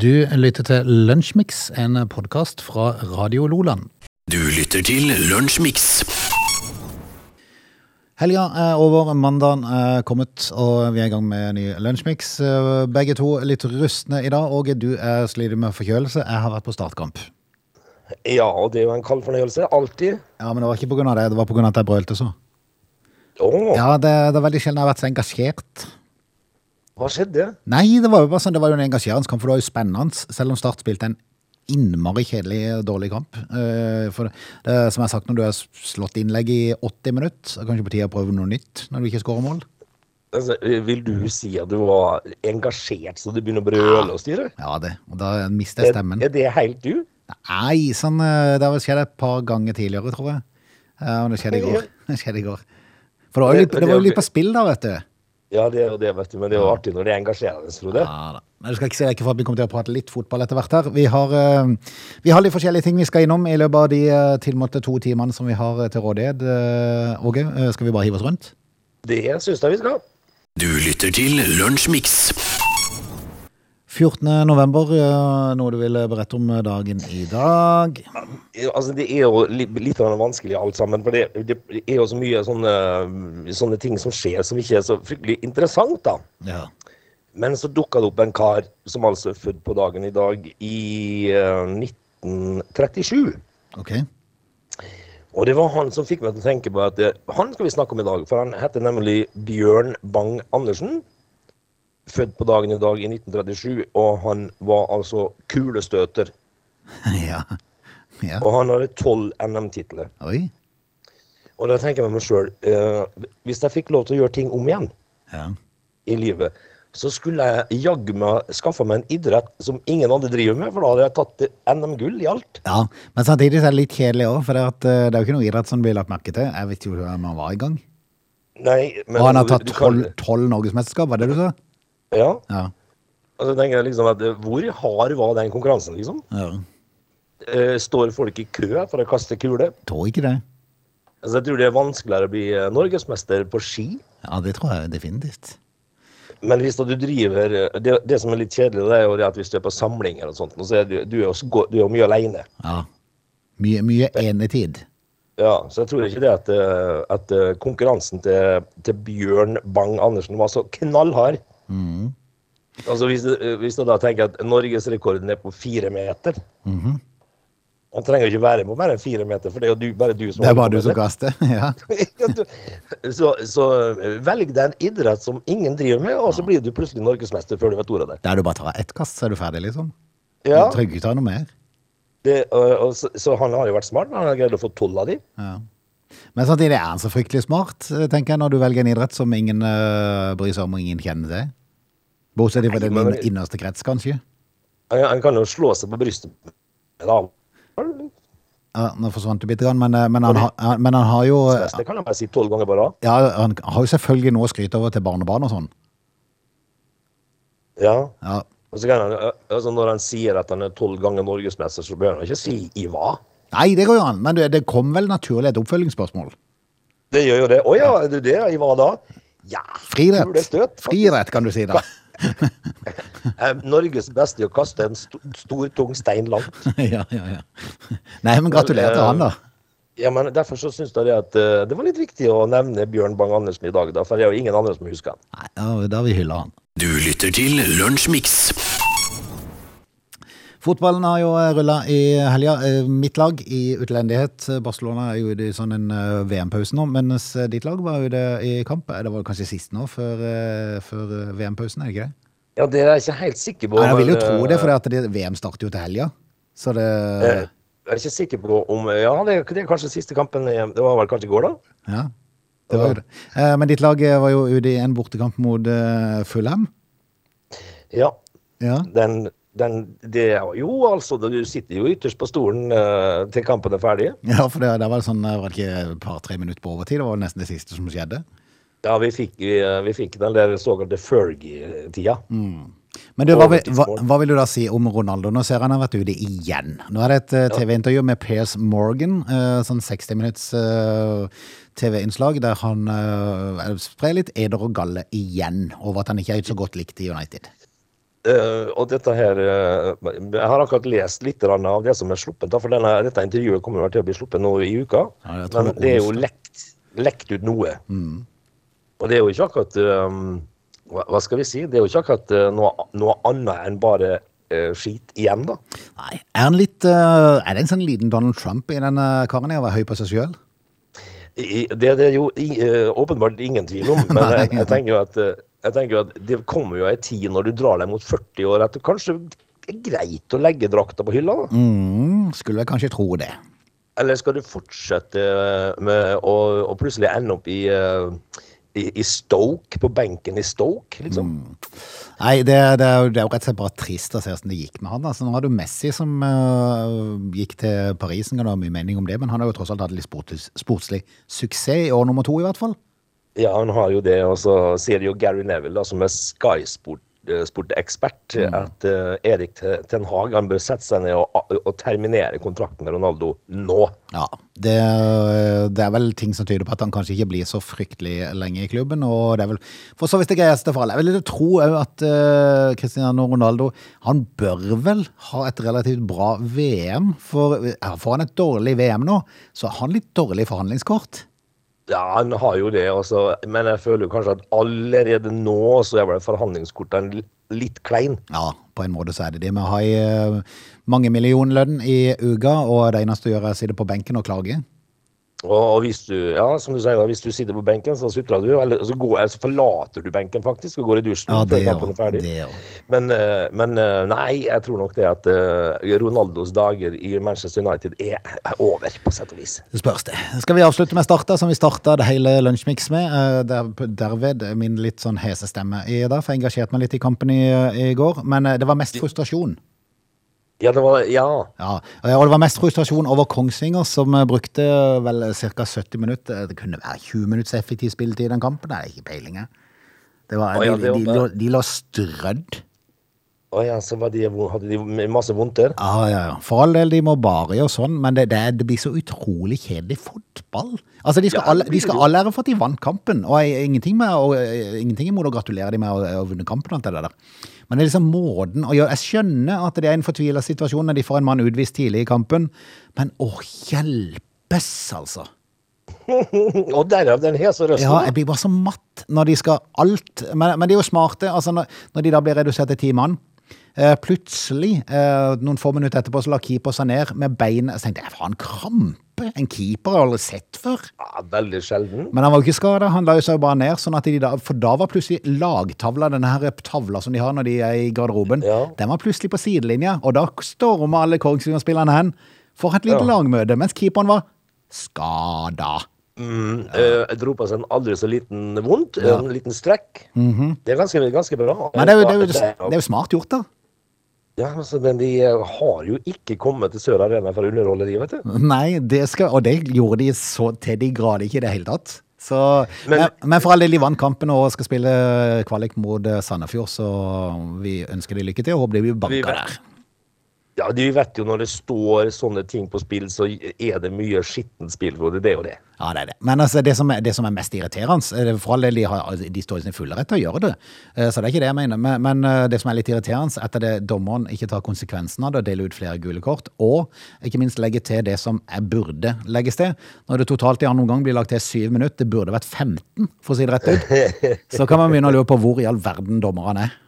Du lytter til Lunsjmix, en podkast fra Radio Loland. Du lytter til Lunsjmix. Helga er over, mandagen er kommet, og vi er i gang med en ny Lunsjmix. Begge to litt rustne i dag. Åge, du er sliter med forkjølelse. Jeg har vært på startkamp. Ja, og det er jo en kald fornøyelse. Alltid. Ja, Men det var ikke pga. det, det var pga. at jeg brølte så. Oh. Ja, det, det er veldig sjelden jeg har vært så engasjert. Hva skjedde? Nei, det var jo bare sånn, det var jo en engasjerende kamp, for det var jo spennende, selv om Start spilte en innmari kjedelig dårlig kamp. Eh, For det, som jeg har sagt, når du har slått innlegg i 80 minutter, er det kanskje på tide å prøve noe nytt når du ikke skårer mål. Altså, vil du si at du var engasjert så du begynner å brøle og styre? Ja, det. Og da mister jeg stemmen. er det helt du? Nei, sånn, eh, det har skjedd et par ganger tidligere, tror jeg. Og det skjedde i går. Det skjedde i går. For det var jo litt, det var jo litt på spill da, vet du. Ja, det er jo det, vet du. Men det er jo artig når det er engasjerende, Frode. Ja da. Men du skal ikke se vekk fra at vi kommer til å prate litt fotball etter hvert her. Vi har, eh, vi har litt forskjellige ting vi skal innom i løpet av de eh, tilmålte to timene som vi har eh, til rådighet. Åge, skal vi bare hive oss rundt? Det syns jeg vi skal. Du lytter til Lunsjmix. 14. november, eh, noe du vil berette om dagen i dag? Altså, det er jo litt, litt vanskelig alt sammen. For det, det er jo så mye sånne, sånne ting som skjer som ikke er så fryktelig interessant, da. Ja. Men så dukka det opp en kar som altså er født på dagen i dag i eh, 1937. Ok. Og det var han som fikk meg til å tenke på at eh, han skal vi snakke om i dag. For han heter nemlig Bjørn Bang Andersen. Født på dagen i dag i 1937, og han var altså kulestøter. ja. ja. Og han hadde tolv NM-titler. Oi. Og da tenker jeg med meg sjøl eh, Hvis jeg fikk lov til å gjøre ting om igjen Ja. i livet, så skulle jeg jaggu meg skaffa meg en idrett som ingen andre driver med, for da hadde jeg tatt NM-gull i alt. ja. Men samtidig er det litt kjedelig òg, for det, at, eh, det er jo ikke noe idrett som blir lagt merke til. Jeg vet jo ikke om han var i gang. Nei, men Og han har tatt tolv norgesmesterskap, var det du sa? Ja. Ja. Og så tenker jeg liksom at eh, Hvor hard var den konkurransen, liksom? ja. Eh, står folk i kø for å kaste kule? Tror ikke det. Altså, jeg tror det er vanskeligere å bli eh, norgesmester på ski. Ja, det tror jeg definitivt. Men hvis da du driver det, det som er litt kjedelig, det er jo det at hvis du er på samlinger og sånt, så er du, du, er jo, du er jo mye alene. Ja. Mye, mye enetid. Ja, så jeg tror ikke det at, at konkurransen til, til Bjørn Bang Andersen var så knallhard. Altså hvis, hvis du da tenker at norgesrekorden er på fire meter Han trenger ikke være på mer enn fire meter, for det er jo du, bare du som Det er bare du som kaster. ja. så, så velg deg en idrett som ingen driver med, og så blir du plutselig norgesmester før du vet ordet av det. Der du bare tar ett kast, så er du ferdig, liksom. Ja, Du trenger ikke ta noe mer. det, og, og, så, så han har jo vært smart. Han har greid å få tolv av de. Ja. Men samtidig er han så fryktelig smart, tenker jeg, når du velger en idrett som ingen uh, bryr seg om og ingen kjenner til. Bortsett fra den men- innerste krets, kanskje. Han, han kan jo slå seg på brystet. Da. Ja, nå forsvant du bitte grann, men, eh, men, han, han- men han har jo Det kan han bare si tolv ganger på rad. Ja, han har jo selvfølgelig noe å skryte over til barnebarn og sånn. Ja. Ja. Og så kan han, altså Når han sier at han er tolv ganger norgesmester, så bør han ikke si i hva. Nei, det går jo an, men det kom vel naturlig et oppfølgingsspørsmål. Det gjør jo det. Å ja, er du det? I hva da? Ja, Friidrett. Friidrett, kan du si da. Eh, Norges beste i å kaste en st stor, tung stein langt. ja, ja, ja. Nei, men gratulerer til han, da. Ja, men Derfor så syns jeg det at eh, det var litt viktig å nevne Bjørn Bang-Andersen i dag, da, for det er jo ingen andre som husker han. Nei, da vil vi hylle han. Du lytter til Lunsjmix. Fotballen har jo rulla i helga. Eh, Mitt lag i utlendighet, Barcelona, er jo i sånn en eh, VM-pause nå, mens eh, ditt lag var det i kamp. Eh, Det var kanskje sist nå, før, eh, før eh, VM-pausen, er det ikke det? Ja, det er jeg ikke helt sikker på. Nei, jeg vil jo men, tro eh, det, for VM starter jo til helga. Så det eh, Jeg er ikke sikker på om Ja, det, er- det er kanskje siste kampen Det var vel kanskje i går, da? Ja, det var jo det. Eh, Men ditt lag eh, var jo ute i en bortekamp mot eh, Fulham. Ja. Ja. Den, den Det jo altså Du sitter jo ytterst på stolen uh, til kampen er ferdig. Ja, for det, det var sånn, det var ikke et par-tre minutter på overtid? Det var nesten det siste som skjedde. Ja, vi fikk, vi, vi fikk den der såkalte Fergie-tida. Men du, hva, hva, hva vil du da si om Ronaldo? Nå ser han har vært ute igjen. Nå er det et uh, TV-intervju med Piers Morgan, uh, sånn 60 minutts uh, TV-innslag, der han eh, sprer litt eder og galle igjen over at han ikke er så godt likt i United. Eh, og dette her uh, Jeg har akkurat lest litt av det som er sluppet. For denne, dette intervjuet kommer til å bli sluppet nå i uka. Ja, men det er jo lekt, lekt ut noe. Mm. Og det er jo ikke akkurat um, hva, hva skal vi si? Det er jo ikke akkurat uh, noe, noe annet enn bare skit igjen, da. Nei, er han litt Er det en sånn liten Donald Trump i denne karen her, å være høy på seg sjøl? Det, det er jo i, åpenbart ingen tvil om, men jeg, jeg tenker jo at jeg tenker at det kommer jo ei tid når du drar deg mot 40 år at det kanskje er greit å legge drakta på hylla. da. Mm, skulle jeg kanskje tro det. Eller skal du fortsette med å, å plutselig ende opp i, eh, i, i Stoke, på benken i Stoke, liksom? Nei, det, det, er jo, det er jo rett og slett bare trist å se hvordan det gikk med han. Altså, nå har du Messi som uh, gikk til Paris, kan ha mye mening om det, men han har jo tross alt hatt litt sportslig, sportslig suksess i år nummer to, i hvert fall. Ja, han har jo det, og så sier jo Gary Neville, da, som er Sky Sport mm. at uh, Erik Ten Hag han bør sette seg ned og, og terminere kontrakten med Ronaldo nå. Ja, det, det er vel ting som tyder på at han kanskje ikke blir så fryktelig lenge i klubben, og det er vel for så vidt det greieste for alle. Jeg vil tro at uh, Cristiano Ronaldo han bør vel ha et relativt bra VM, for får han et dårlig VM nå, så har han litt dårlig forhandlingskort. Ja, han har jo det, også, men jeg føler jo kanskje at allerede nå så er vel forhandlingskortene litt klein. Ja, på en måte så er det det med å ha i eh, mange millionlønn i uka, og det eneste å gjøre er å sitte på benken og klage. Og, hvis du ja, som du sier, hvis du sitter på benken, så sutrer du, eller så, går, eller så forlater du benken faktisk og går i dusjen Ja, før det kampen er ferdig. det er Men, eh, men eh, nei, jeg tror nok det at eh, Ronaldos dager i Manchester United er over, på sett og vis. Det spørs det. Skal vi avslutte med starta, som vi starta det hele Lunsjmix med? Der, derved min litt sånn hese stemme i dag, for jeg engasjerte meg litt i kampen i, i går. Men det var mest frustrasjon. Ja, det var Ja. Ja, og det var mest frustrasjon over Kongsvinger, som eh, brukte vel ca. 70 minutter. Det kunne være 20 minutts effektiv spilletid i den kampen, det er ikke peiling. Det var, de, de, lå, de lå strødd. Å ja, så var de, hadde de masse vondt der? Ja, ja, ja. For all del, de må bare gjøre sånn, men det, det, det blir så utrolig kjedelig fotball. Altså, De skal, Ja, det de skal det ære for at de vant kampen, og jeg, ingenting, med, og, ingenting imot å gratulere dem med å ha vunnet kampen. og alt det der. Men det er liksom måten å gjøre Jeg skjønner at det er en fortvila situasjon når de får en mann utvist tidlig i kampen, men å hjelpes, altså. Og derav den hese røsten. Ja, jeg blir bare så matt når de skal alt Men, men de er jo smarte. altså Når, når de da blir redusert til ti mann Plutselig, eh, noen få minutter etterpå, så la keeper seg ned med bein Så tenkte jeg, faen, krampe? En keeper har jeg aldri sett før. Ja, veldig sjelden. Men han var jo ikke skada, han la jo seg jo bare ned. Sånn at de da, for da var plutselig lagtavla, denne her tavla som de har når de er i garderoben, Ja. den var plutselig på sidelinja. Og da storma alle Kongsvinger-spillerne hen for et lite Ja. lagmøte, mens keeperen var skada. Mm, ja. jeg dro på seg en aldri så liten vondt, en liten strekk. Det er ganske, ganske bra. Men det er, jo, det, er jo, det er jo smart gjort, da. Ja, altså, men de eh, har jo ikke kommet til Sør Arena for å underholde de, vet du. Nei, det skal, og det gjorde de så til de grader ikke i det hele tatt. Så, men, Men- for all del, de vant kampen og skal spille kvalik mot eh, Sandefjord, så vi ønsker de lykke til og håper de blir banka der. Ja, du vet jo når det står sånne ting på spill, så er det mye skittent spill, Frode. Det jo det. Ja, det er det. Men altså, det, som er, det som er mest irriterende eh, For all del, de, har, altså, de står i sin fulle rett til å gjøre det, Eh, så det er ikke det jeg mener. Men, men eh, det som er litt irriterende, etter det dommeren ikke tar konsekvensen av det og deler ut flere gule kort, og ikke minst legger til det som burde legges til. Når det totalt i annen omgang blir lagt til syv minutter, det burde vært 15, for å si det rett ut, så kan man begynne å lure på hvor i all verden dommerne er.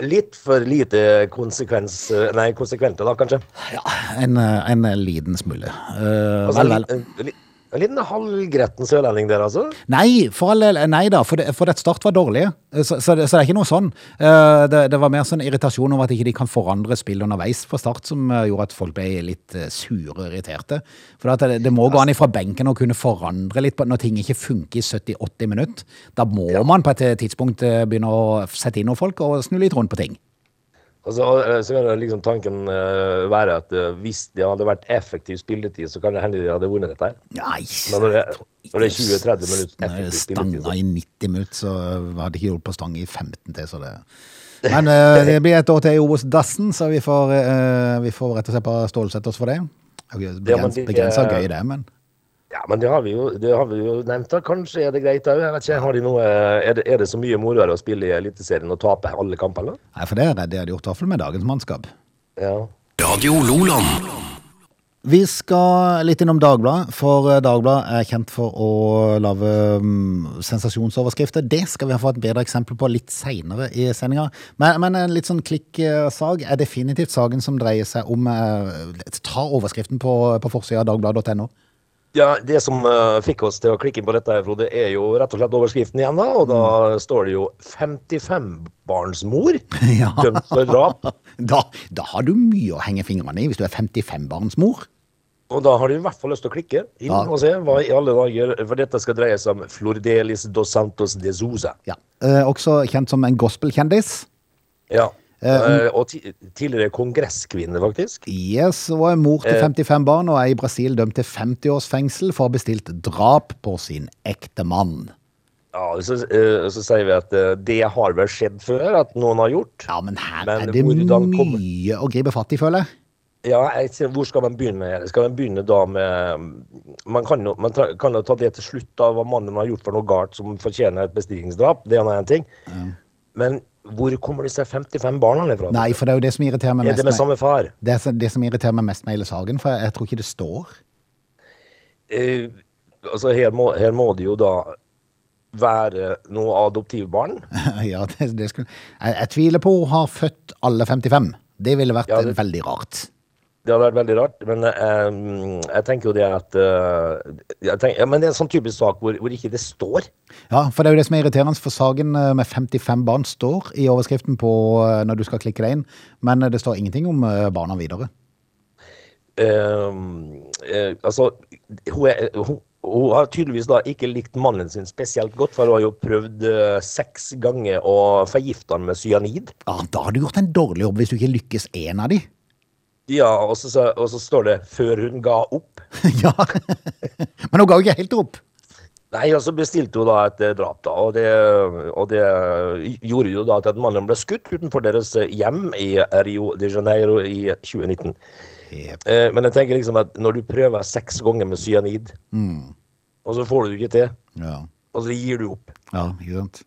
Litt for lite konsekvens... Nei, konsekvente, da, kanskje. Ja, en, eh, en liten smule. Uh, Altså, vel, vel. En, en, li- en liten halvgretten sørlending der, altså. Nei, for all del, nei da, for, det, for det Start var dårlige. Så, så, det, så det er ikke noe sånn. Eh, Det, det var mer sånn irritasjon over at ikke de kan forandre spill underveis på Start, som eh, gjorde at folk ble litt eh, sure og irriterte. For det, det må gå an ifra benken å kunne forandre litt på, når ting ikke funker i 70-80 minutter. Da må man på et tidspunkt eh, begynne å sette inn noen folk og snu litt rundt på ting. Og så, eh, så kan det liksom tanken eh, være at eh, hvis det hadde vært effektiv spilletid, så kan det hende de hadde vunnet dette. her. Nei, Men når det, når det er 20-30 minutter effektiv spilletid, stanga i 90 minutter, så hadde ikke hjulpet på stang i 15 til, så det Men det blir et år til i Obos-dassen, så vi får, vi får rett og slett bare stålsette oss for det. Ja, Begrensa begrenset gøy, det, men Ja, men det har vi jo, det har vi jo nevnt. da. Kanskje er det greit òg. Har er, det, er det så mye moroere å spille i Eliteserien og tape alle kampene? Nei, for det er det de hadde gjort, i hvert fall med dagens mannskap. Ja. Radio Loland. Vi skal litt innom Dagbladet, for Dagbladet er kjent for å lage mm, sensasjonsoverskrifter. Det skal vi ha fått et bedre eksempel på litt seinere i sendinga. Men, men en litt sånn klikksag er definitivt saken som dreier seg om eh, Ta overskriften på, på forsida av dagbladet.no. Ja, Det som uh, fikk oss til å klikke inn på dette, her, Frode, er jo rett og slett overskriften igjen. da, og Da står det jo 55-barnsmor Ja. dømt for drap. Da, da har du mye å henge fingrene i hvis du er 55-barnsmor. Og da har du i hvert fall lyst til å klikke inn Ja. og se hva i alle dager For dette skal dreie seg om Flordelis dos Santos de Sousa. Ja. Eh, også kjent som en gospelkjendis. Ja. Eh, Eh, og tidligere kongresskvinne, faktisk. Yes, og er mor til 55 barn og er i Brasil dømt til 50 års fengsel for å ha bestilt drap på sin ektemann. Ja, så, uh, så sier vi at uh, det har vel skjedd før, at noen har gjort. Ja, men her Men er det mye å gripe fatt i, føler jeg. Ja, jeg ser, Hvor skal man begynne? her? Skal man begynne da med Man kan jo, man kan jo ta det til slutt, da, hva mannen har gjort for noe galt som fortjener et bestillingsdrap. Det er én ting. Men hvor kommer disse 55 barna fra? Nei, for det er jo det som irriterer meg mest. er det med samme far? Det er det som irriterer meg mest med hele saken, for jeg, tror ikke det står. Eh, altså, her må, her må det jo da være noe adoptivbarn. ja, det, det skulle... jeg, jeg tviler på å ha født alle 55. Det ville vært Ja, det- veldig rart. Det hadde vært veldig rart, men eh, jeg tenker jo det at jeg tenker, ja, Men det er en sånn typisk sak hvor, hvor ikke det står. Ja, for det er jo det som er irriterende, for saken eh, med 55 barn står i overskriften på når du skal klikke deg inn, men det står ingenting om barna videre. Eh, eh, altså, hun, er, hun, hun har tydeligvis da ikke likt mannen sin spesielt godt, for hun har jo prøvd eh, seks ganger å forgifte han med cyanid. Ja, da har du gjort en dårlig jobb hvis du ikke lykkes en av de. Ja, og så, og så står det 'før hun ga opp'. ja, men hun ga jo ikke helt opp. Nei, og så bestilte hun da et eh, drap, da, og det, og det gjorde jo da at mannen ble skutt utenfor deres eh, hjem i Rio de Janeiro i 2019. Yep. Eh, men jeg tenker liksom at når du prøver seks ganger med cyanid, og så får du det ikke til, Ja, og så gir du opp. ja ikke sant.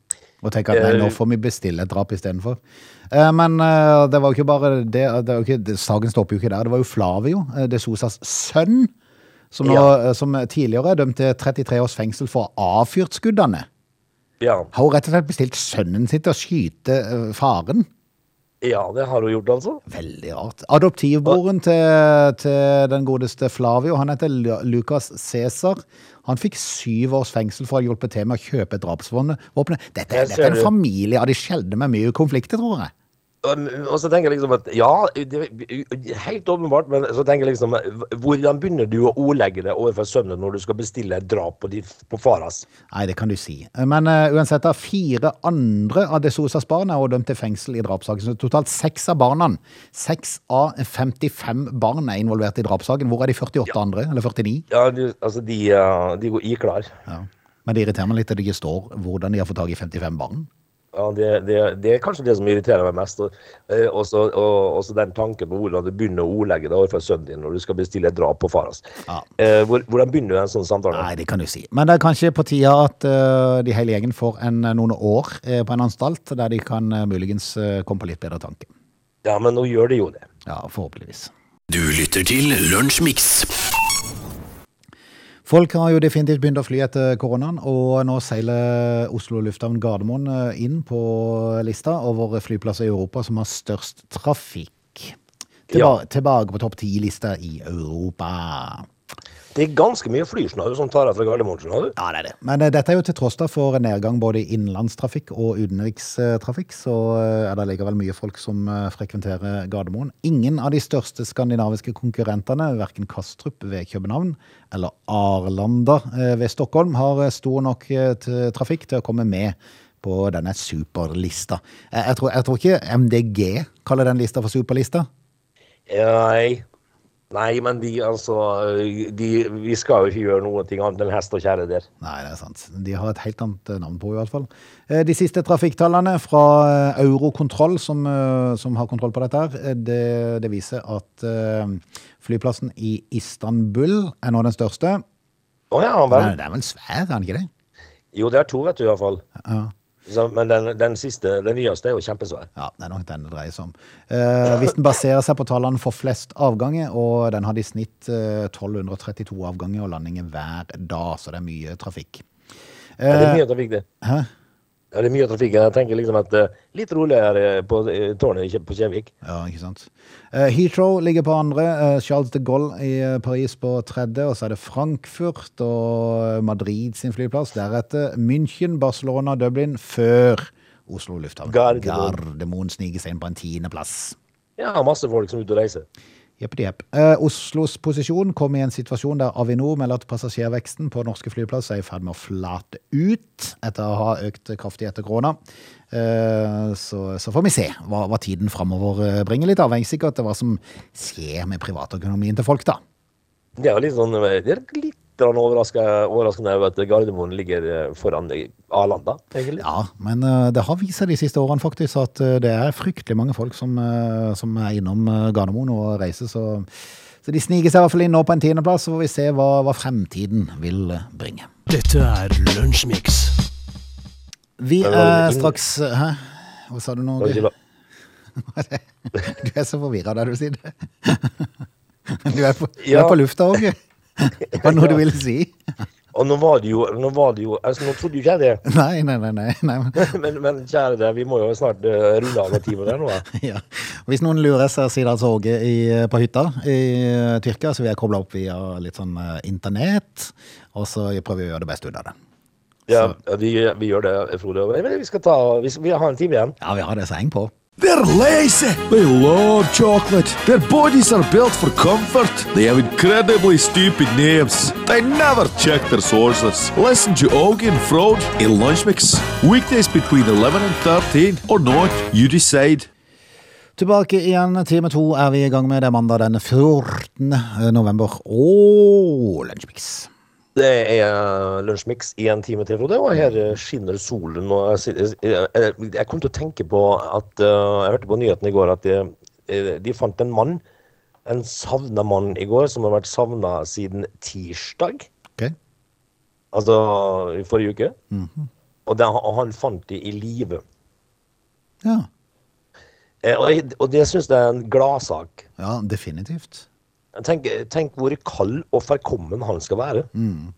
Og tenker at nei, nå Eh, får vi bestille et drap istedenfor. Eh, men eh, det var jo ikke bare det, det var ikke, det- Saken stopper jo ikke der. Det var jo Flavio, det de Sosas sønn, som, nå, Ja. eh, som tidligere er dømt til 33 års fengsel for avfyrt skuddene. Ja. Har hun rett og slett bestilt sønnen sin til å skyte eh, faren? Ja, det har hun gjort, altså. Veldig rart. Adoptivbroren til, til den godeste Flavio, han heter Lu- Lucas Cæsar. Han fikk syv års fengsel for å ha hjulpet til med å kjøpe drapsvåpenet. Dette, dette er en familie av de sjeldne med mye konflikter, tror jeg. Og så tenker jeg liksom at ja, det, helt åpenbart, men så tenker jeg liksom Hvordan begynner du å ordlegge det overfor sønnen når du skal bestille et drap på, de, på faras? Nei, det kan du si. Men uh, uansett, da, fire andre av De Sosas barn er også dømt til fengsel i drapssaken. Så totalt seks av barna, seks av 55 barn er involvert i drapssaken. Hvor er de 48 andre? Eller 49? Ja, du, altså, de, uh, de går iklar. Ja. Men det irriterer meg litt at det ikke står hvordan de har fått tak i 55 barn. Ja, det, det, det er kanskje det som irriterer meg mest. Og eh, også, og, også den tanken på hvordan du begynner å ordlegge deg overfor sønnen din når du skal bestille et drap på far hans. Ja. Eh, hvor, hvordan begynner du en sånn samtale? Nei, det kan du si. Men det er kanskje på tida at uh, de hele gjengen får en, noen år uh, på en anstalt, der de kan uh, muligens komme på litt bedre tanke. Ja, men nå gjør de jo det. Ja, forhåpentligvis. Du lytter til Lunsjmix. Folk har jo definitivt begynt å fly etter koronaen, og nå seiler Oslo lufthavn Gardermoen eh, inn på lista over flyplasser i Europa som har størst trafikk. Tilba Tilbake på topp ti-lista i Europa. Det er ganske mye flysnarr som tar deg fra Gardermoen. skjønner du? Ja, det er det. Men eh, dette er jo til tross da for nedgang både i innenlandstrafikk og utenrikstrafikk, så eh, er det likevel mye folk som eh, frekventerer Gardermoen. Ingen av de største skandinaviske konkurrentene, hverken Kastrup ved København eller Arlanda ved Stockholm, har stor nok trafikk til å komme med på denne superlista. Jeg tror, jeg tror ikke MDG kaller den lista for superlista. Nei. Nei, men de, altså de, Vi skal jo ikke gjøre noe annet enn hest og kjerre der. Nei, det er sant. De har et helt annet eh, navn på, i hvert fall. Eh, De siste trafikktallene fra eh, Eurokontroll, som, som har kontroll på dette, her, det, det viser at flyplassen i Istanbul er nå den største. Å ja, Den vel. er, den er vel svær, er den ikke det? Jo, det er to, vet du, iallfall. Ja. Så, men den, den siste, den nyeste, er jo kjempesvær. Ja, det er nok den det dreier seg om. Eh, hvis den baserer seg på tallene for flest avganger, og den hadde i snitt eh, 1232 avganger og landinger hver dag, så det er mye trafikk. Ja, det er Eh, mye trafikk, det. hæ? Ja, det er mye trafikk. Jeg tenker liksom at uh, litt roligere på uh, tårnet på Kjevik. Ja, ikke sant. Uh, Heathrow ligger på andre, eh, Charles de Gaulle i eh, Paris på tredje, og så er det Frankfurt og Madrid sin flyplass. Deretter München, Barcelona, Dublin, før Oslo lufthavn. Gardermoen. Gardermoen sniker seg inn på en tiendeplass. Ja, masse folk som er ute og reiser. Jepp-jepp. Eh, Oslos posisjon kom i en situasjon der Avinor melder at passasjerveksten på norske flyplasser er i ferd med å flate ut etter å ha økt kraftig etter korona. Eh, så, så får vi se hva, hva tiden framover eh, bringer. Litt avhengig sikkert av hva som skjer med privatøkonomien til folk, da. Det er litt sånn litt overraskende over at Gardermoen ligger foran foran Arlanda, egentlig. Ja, men eh, det har vist seg de siste årene faktisk at eh, det er fryktelig mange folk som, eh, som er innom eh, Gardermoen og reiser, så, så de sniker seg i hvert fall inn nå på en tiendeplass, så får vi se hva, hva fremtiden vil eh, bringe. Dette er Lunsjmix. Vi er straks Hæ? Hva sa du nå? Du er så forvirra der du sitter. Du er på, du er på lufta, Åge. Hva nå du ville si? Og nå var det jo Nå var det jo altså Nå trodde jo ikke jeg det. Nei, nei, nei. nei, nei. Men, men kjære deg, vi må jo snart uh, runde av med timen her nå. Ja. Hvis noen lurer, så sitter altså Åge på hytta i uh, Tyrkia, så vi er kobla opp via litt sånn uh, internett, og så prøver vi å gjøre det beste ut av det. Ja, vi, vi gjør det, Frode. Men vi skal ta Vi, vi har en time igjen. Ja, vi har det så heng på. They're lazy. They love chocolate. Their bodies are built for comfort. They have incredibly stupid names. They never check their sources. Listen to Augie and Frode in Lunch Mix. Weekdays between 11 and 13 or not, you decide. Tilbake igjen, time to er vi i gang med. Det er mandag den 14. november. Og Lunsjmix. Det er Lunsjmix i en time til, Frode, og her eh, skinner solen. Og jeg, kom til å tenke på at eh, Jeg hørte på nyhetene i går at de, eh, de fant en mann, en savna mann i går, som har vært savna siden tirsdag. Ok. Altså i forrige uke. Og, det, og han fant de i live. Ja. Eh, og, og det syns jeg er en gladsak. ja, definitivt. Tenk, tenk hvor kald og forkommen han skal være. Mm.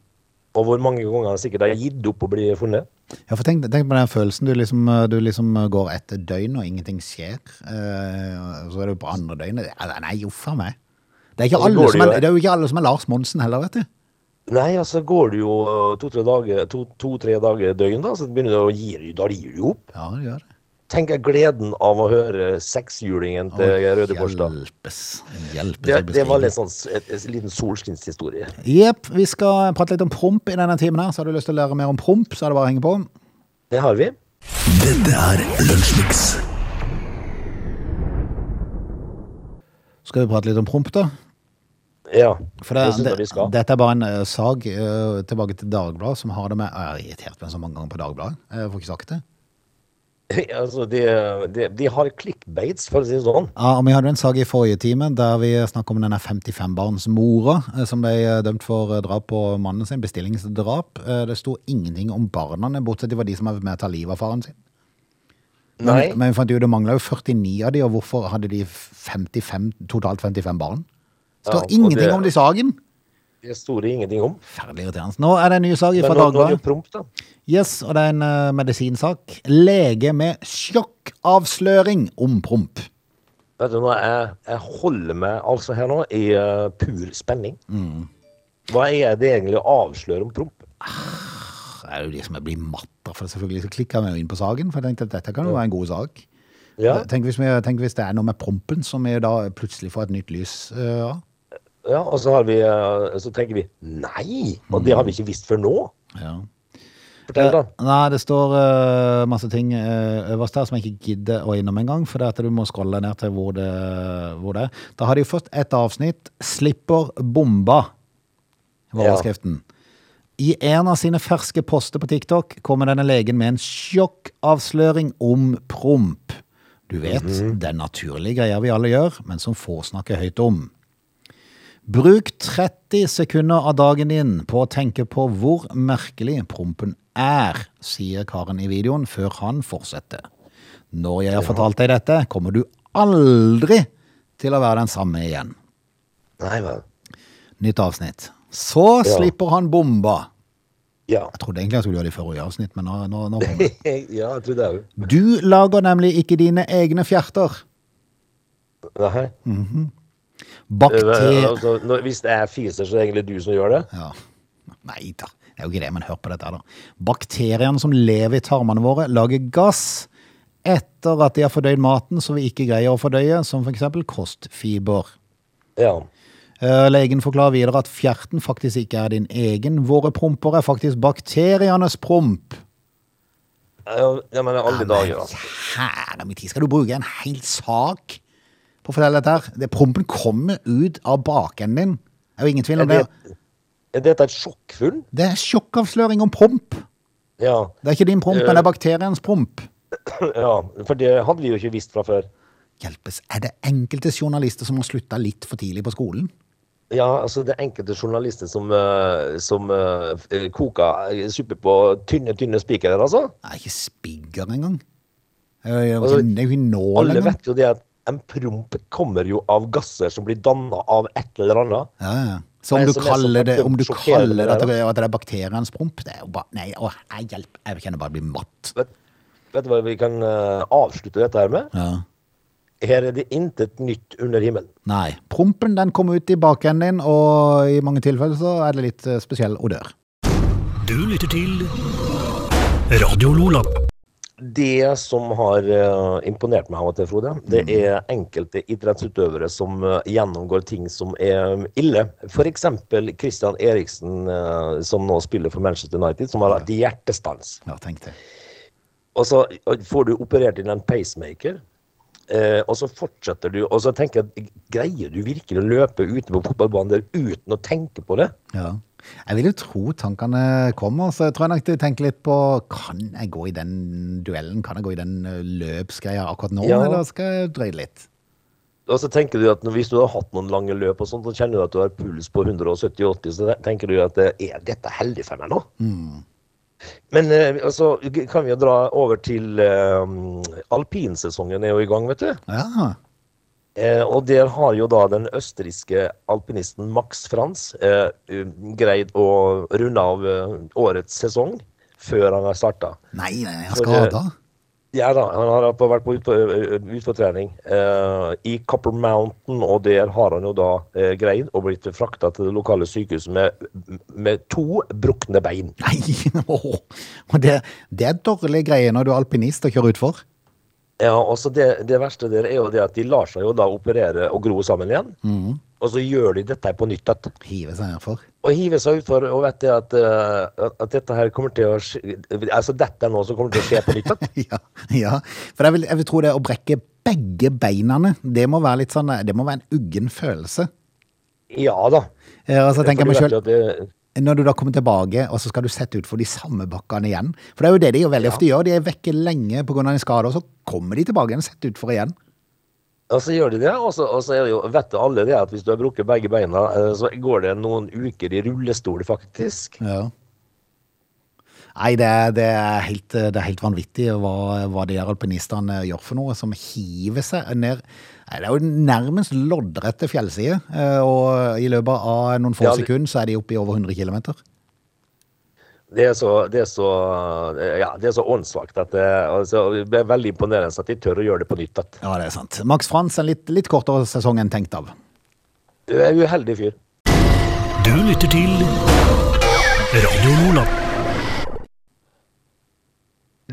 Og hvor mange ganger han sikkert har gitt opp å bli funnet. Ja, for tenk, tenk på den følelsen du liksom, du liksom går etter døgn og ingenting skjer. Eh, og så er du på andre døgnet. Nei, uff a meg. Det er, alle som er, jo- det er jo ikke alle som er Lars Monsen heller, vet du. Nei, altså går det jo to-tre dager, to, to, dager døgn, da, så begynner det å gi, da gir du jo opp. Ja, det gjør det. Tenk jeg gleden av å høre sekshjulingen til Røde Kors, da. Hjelpes. Hjelpes Det, det var litt sånn et, et liten solskinnshistorie. Jepp, vi skal prate litt om promp i denne timen her. Så har du lyst til å lære mer om promp, så er det bare å henge på. Det har vi. Dette er Lunsjmix. Skal vi prate litt om promp, da? Ja, For det det, syns jeg vi skal. dette er bare en uh, sag uh, tilbake til Dagbladet som har det med Jeg har irritert meg så mange ganger på Dagbladet. Jeg får ikke sagt det. altså, de, de, de har clickbaits, for å si det sånn. Ja, og Vi hadde en sak i forrige time der vi snakket om denne 55-barnsmora eh, som ble eh, dømt for eh, drap på mannen sin, bestillingsdrap. Det sto ingenting om barna, bortsett fra de som var med å ta livet av faren sin. Nei. Men, men fant jo det mangla jo 49 av de, og hvorfor hadde de 55, totalt 55 barn? Det står ja, ingenting det- om det i saken! Det sto det ingenting om. Ferdig irriterende. Nå er det en ny sak fra Dagbladet. da. Yes, og det er en uh, medisinsak. Lege med sjokkavsløring om promp. Vet du, nå, jeg, jeg holder meg altså her nå i uh, pur spenning. Mm. Hva er det egentlig å avsløre om promp? Det er jo det som jeg blir matt av, for selvfølgelig så klikker jeg jo inn på saken, for jeg tenkte at dette kan jo være en god sak. Ja, Tenk hvis, vi, tenk hvis det er noe med prompen som vi da plutselig får et nytt lys av. Uh, ja og så, har vi, eh, så tenker vi nei, og det har vi ikke visst før nå. Ja. Fortell, da. Eh, Nei, det står uh, masse ting uh, øverst her som jeg ikke gidder å innom engang, for det at du må scrolle ned til hvor det, hvor det er. Da har de først et avsnitt 'Slipper bomba', var Ja. overskriften. I en av sine ferske poster på TikTok kommer denne legen med en sjokkavsløring om promp. Du vet, den naturlige greia vi alle gjør, men som få snakker høyt om. Bruk 30 sekunder av dagen din på å tenke på hvor merkelig prompen er, sier karen i videoen før han fortsetter. Når jeg har fortalt deg dette, kommer du aldri til å være den samme igjen. Nei vel. Nytt avsnitt. Så Ja. slipper han bomba. Ja. Jeg trodde egentlig jeg skulle gjøre det i forrige avsnitt, men nå, nå, nå kommer det. ja, jeg trodde òg. Du lager nemlig ikke dine egne fjerter. Nei. Bakter... Altså, hvis det er fiser, så er det egentlig du som gjør det? Ja. Nei da, det er jo ikke det, men hør på dette da. Bakteriene som lever i tarmene våre lager gass etter at de har fordøyd maten som vi ikke greier å fordøye, som for eksempel kostfiber. Ja. Eh, Legen forklarer videre at fjerten faktisk ikke er din egen. Våre promper er faktisk bakterienes promp. Ja, ja, men alle dager, altså. Herre min tid, skal du bruke en hel sak på å fortelle dette her? Det, prompen kommer ut av bakenden din. Det er jo ingen tvil om det. det, er dette et sjokkfunn? Det er sjokkavsløring om promp. Ja. Det er ikke din promp, Eh. men det er bakteriens promp. ja. For det hadde vi jo ikke visst fra før. Hjelpes, er det enkelte journalister som har slutta litt for tidlig på skolen? Ja, altså det er enkelte journalister som, eh, som eh, koker eh, suppe på tynne, tynne spikere, altså. Er ikke spigger engang. Det er jo Altså, ikke, nål ikke nål Alle vet jo det at en promp kommer jo av gasser som blir danna av et eller annet. Ja, ja. Så om du som er så kaller det, om du kaller det det at det, at det er bakterienes promp, det er jo bare Nei, å, jeg hjelp, jeg kjenner bare jeg blir matt. Vet, vet du hva vi kan uh, avslutte dette her med? Ja. Her er det intet nytt under himmelen. Nei. Prompen den kommer ut i bakenden din, og i mange tilfeller så er det litt eh, spesiell odør. Du lytter til Radio Lola. Det som har eh, imponert meg av og til, Frode, det er enkelte idrettsutøvere som eh, gjennomgår ting som er ille. F.eks. Christian Eriksen, eh, som nå spiller for Manchester United, som har hatt hjertestans. Ja, tenk det. Og så får du operert inn en pacemaker. Og så fortsetter du, og så tenker jeg, greier du virkelig å løpe ute på fotballbanen der uten å tenke på det? Ja. Jeg vil jo tro tankene kommer, så jeg tror nok de tenker litt på Kan jeg gå i den duellen? Kan jeg gå i den eh, løpsgreia akkurat nå, Ja. eller skal jeg drøye litt? Og så tenker du at hvis du har hatt noen lange løp og sånt, så kjenner du at du har puls på 170-80, så tenker du at eh, er dette heldig for meg nå? Men så altså, kan vi jo dra over til um, alpinsesongen er jo i gang, vet du. Ja. Eh, og der har jo da den østerrikske alpinisten Max Frans eh, eh, greid å runde av eh, årets sesong før han har starta. Nei, nei, han ha eh. Ja da, han har på- vært på utfortrening eh, i Copper Mountain, og der har han jo da eh, greid å blitt frakta til det lokale sykehuset med, med to brukne bein. Nei. Og det, det er dårlige greier når du er alpinist og kjører utfor. Ja, og så det, det verste der er jo det at de lar seg jo da operere og gro sammen igjen. Og så gjør de dette på nytt. At, Hive seg utfor. og hive seg utfor og vet det at, eh, at, at dette her kommer til å skje Altså dette er noe som kommer til å skje på nytt. Ja, ja. For jeg vil, jeg vil tro det å brekke begge beinene, det må være litt sånn, det må være en uggen følelse. Ja da. Ja, Og så tenker jeg meg du når du da kommer tilbake, og så skal du sette ut for de samme bakkene igjen. For det er jo det de jo veldig ofte gjør. De er vekke lenge pga. en skade, og så kommer de tilbake igjen og setter ut for igjen. Og så gjør de det, og så, og så jo, vet alle det at hvis du har brukket begge beina, eh, så går det noen uker i rullestol, faktisk. Ja. Nei, det er, det, er helt, det er helt vanvittig hva, hva de her alpinistene gjør for noe, som hiver seg ned Nei, Det er jo nærmest loddrette fjellsider, eh, og i løpet av noen få Ja, sekunder så er de oppe i over 100 km. Det er så, det er så, ja, det er så åndssvakt at det, altså, det er veldig imponerende at de tør å gjøre det på nytt. At Ja, det er sant. Max Frans en litt, litt kortere sesong enn tenkt av. du er en uheldig fyr. Du lytter til Radio Lola.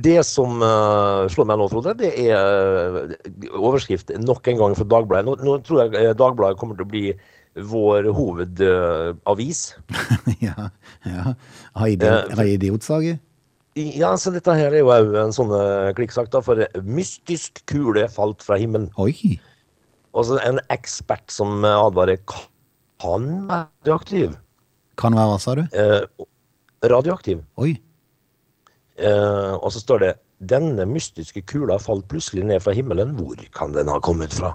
Det som uh, slår meg nå, Frode, det er eh, overskrift nok en gang for Dagbladet. Nå, nå tror jeg eh, Dagbladet kommer til å bli vår hovedavis. ja, ja. Har idiotsager? ja, så dette her er jo òg en sånn klikksak, da. For mystisk kule falt fra himmelen. Oi. Og så en ekspert som advarer kan være radioaktiv. Kan være hva, sa du? Eh, radioaktiv. Oi. Eh, og så står det denne mystiske kula falt plutselig ned fra himmelen. Hvor kan den ha kommet fra?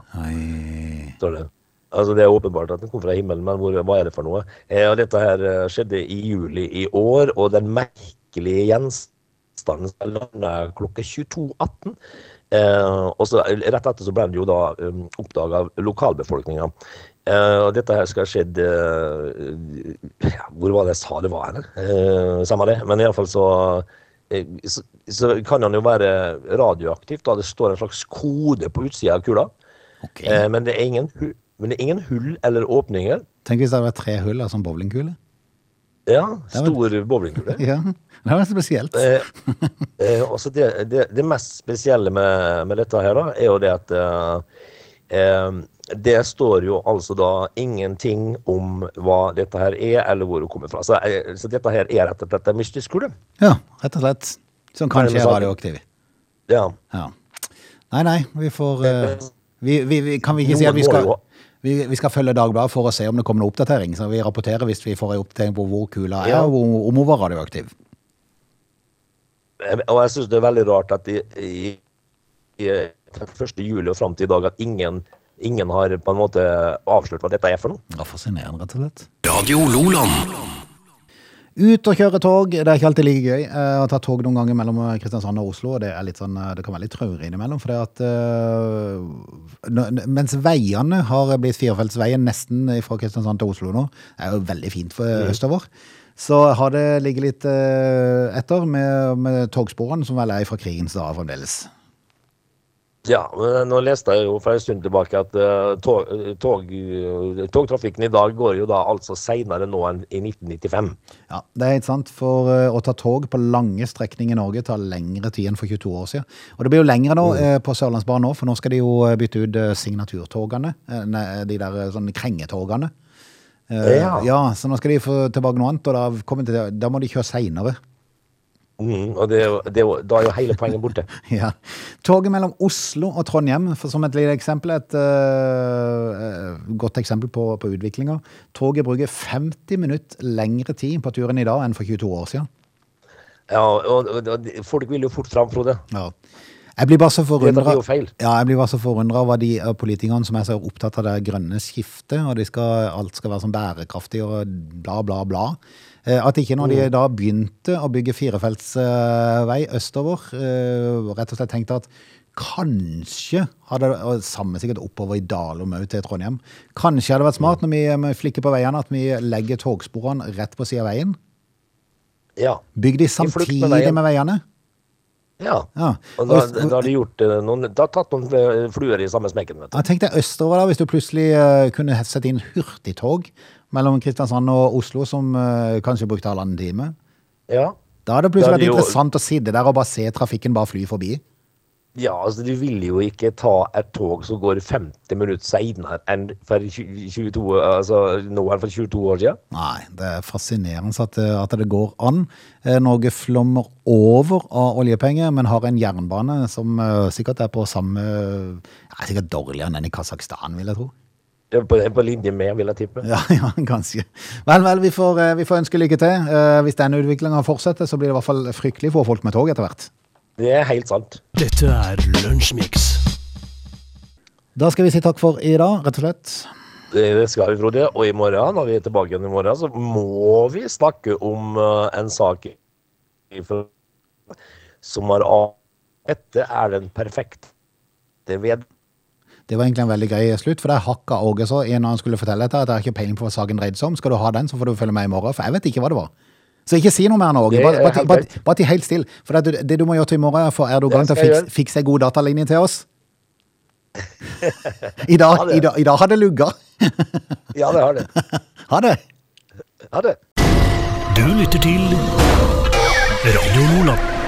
Står det. Altså Det er åpenbart at den kom fra himmelen, men hvor, hva er det for noe? Uh, og Dette her uh, skjedde i juli i år, og den merkelige gjenstanden landet klokka 22.18. Eh, og så Rett etter så ble den jo da um, oppdaga av lokalbefolkninga. Og dette her skal ha skjedd ja, Hvor var det jeg sa det var? Eh, samme det. Men iallfall så, så Så kan den jo være radioaktiv. da Det står en slags kode på utsida av kula. Okay. Eh, men, det ingen, men det er ingen hull eller åpninger. Tenk hvis det hadde vært tre hull av sånn bowlingkule. Ja, Det var- bowlingkule. Ja, det var spesielt. Eh, eh, også det, det, det mest spesielle med, med dette her, da, er jo det at eh, eh, det står jo altså da ingenting om hva dette her er, eller hvor det kommer fra. Så, eh, så dette her er rett og slett en mystisk kule. Ja, rett og slett. Som kanskje er radioaktiv. Ja. Ja. Nei, nei, vi får uh, vi, vi, vi, Kan vi ikke si at vi skal vi, vi skal følge Dagbladet for å se om det kommer noen oppdatering. Så vi rapporterer hvis vi får en oppdatering på hvor kula er, Ja. og om hun var radioaktiv. Eh, Og jeg syns det er veldig rart at i, i, i 1. juli og fram til i dag at ingen, ingen har på en måte avslørt hva dette er for noe. Ja, fascinerende, rett og slett. Radio Loland. Ut og kjøre tog, det er ikke alltid like gøy. Jeg har tatt tog noen ganger mellom Kristiansand og Oslo, og det, er litt sånn, det kan være litt traurig innimellom. For det at øh, Mens veiene har blitt firefeltsveier nesten fra Kristiansand til Oslo nå, det er jo veldig fint for østover, så har det ligget litt etter med, med togsporene, som vel er fra krigens dager fremdeles. Ja, men nå leste jeg jo for en stund tilbake at eh, tog, tog, eh, togtrafikken i dag går jo da altså seinere nå enn i 1995. Ja, det er helt sant. For å ta tog på lange strekninger i Norge tar lengre tid enn for 22 år siden. Og det blir jo lengre nå eh, på Sørlandsbanen nå, for nå skal de jo eh, bytte ut eh, signaturtogene. eh, De der eh, sånne krengetogene. Eh, Ja. ja, så nå skal de få tilbake noe annet, og da, de til, da må de kjøre seinere. Mm, og det, det, da er jo hele poenget borte. Ja. Toget mellom Oslo og Trondheim, for som et lite eksempel, et øh, godt eksempel på, på utviklinga. Toget bruker 50 minutter lengre tid på turen i dag enn for 22 år siden. Ja, og, og, og Folk vil jo fort fram, Frode. Ja. Jeg blir bare så forundra ja, over de eh, politikerne som er så opptatt av det grønne skiftet, og de skal, alt skal være sånn bærekraftig og bla, bla, bla. Eh, At ikke når Mm. de da begynte å bygge firefeltsvei østover, eh, rett og slett tenkte at kanskje hadde og samme sikkert oppover i Dalom òg til Trondheim, kanskje hadde det vært smart når vi eh, flikker på veiene at vi legger togsporene rett på siden av veien. Ja. Bygg de samtidig med veien. med veiene. ja. Ja. Og da, da har de gjort eh, noen, da har tatt noen eh, fluer i samme smekken. vet du. Jeg tenkte østover da, hvis du plutselig eh, kunne sette inn hurtigtog mellom Kristiansand og Oslo, som uh, kanskje brukte halvannen time. Ja. Da hadde det plutselig vært jo- interessant å sitte der og bare se trafikken bare fly forbi. ja, altså du ville jo ikke ta et tog som går 50 minutter seinere enn for 22, altså nå enn for 22 år siden. Nei, det er fascinerende at, det- at det går an. Eh, Norge flommer over av oljepenger, men har en jernbane som eh, sikkert er på samme ja, Sikkert dårligere enn den i Kasakhstan, vil jeg tro. Det er På, på linje med, vil jeg tippe. Ja, ja, ganske. Vel, vel, vi får, eh, vi får ønske lykke til. Eh, Hvis denne utviklinga fortsetter, så blir det i hvert fall fryktelig få folk med tog etter hvert. Det er helt sant. Dette er Lunsjmix. Da skal vi si takk for i dag, rett og slett. Det det skal vi, Frode. Og i morgen, når vi er tilbake igjen i morgen, så må vi snakke om eh, en sak som har av... Dette er den perfekte ved... Det var egentlig en veldig grei slutt, for det hakka Åge så i når han skulle fortelle dette, at jeg har ikke peiling på hva saken dreide seg om. Skal du ha den, så får du følge med i morgen, for jeg vet ikke hva det var. Så ikke si noe mer nå, Åge. Bare, til bare, helt bare, bare ti helt stille. For det, du- det du må gjøre til i morgen, er å få Erdogan til å fikse, fikse en god datalinje til oss. I dag, Ha i dag, i dag har det lugga. Ja, det har det. Ha det. Ha det. Du lytter til Radio Loland.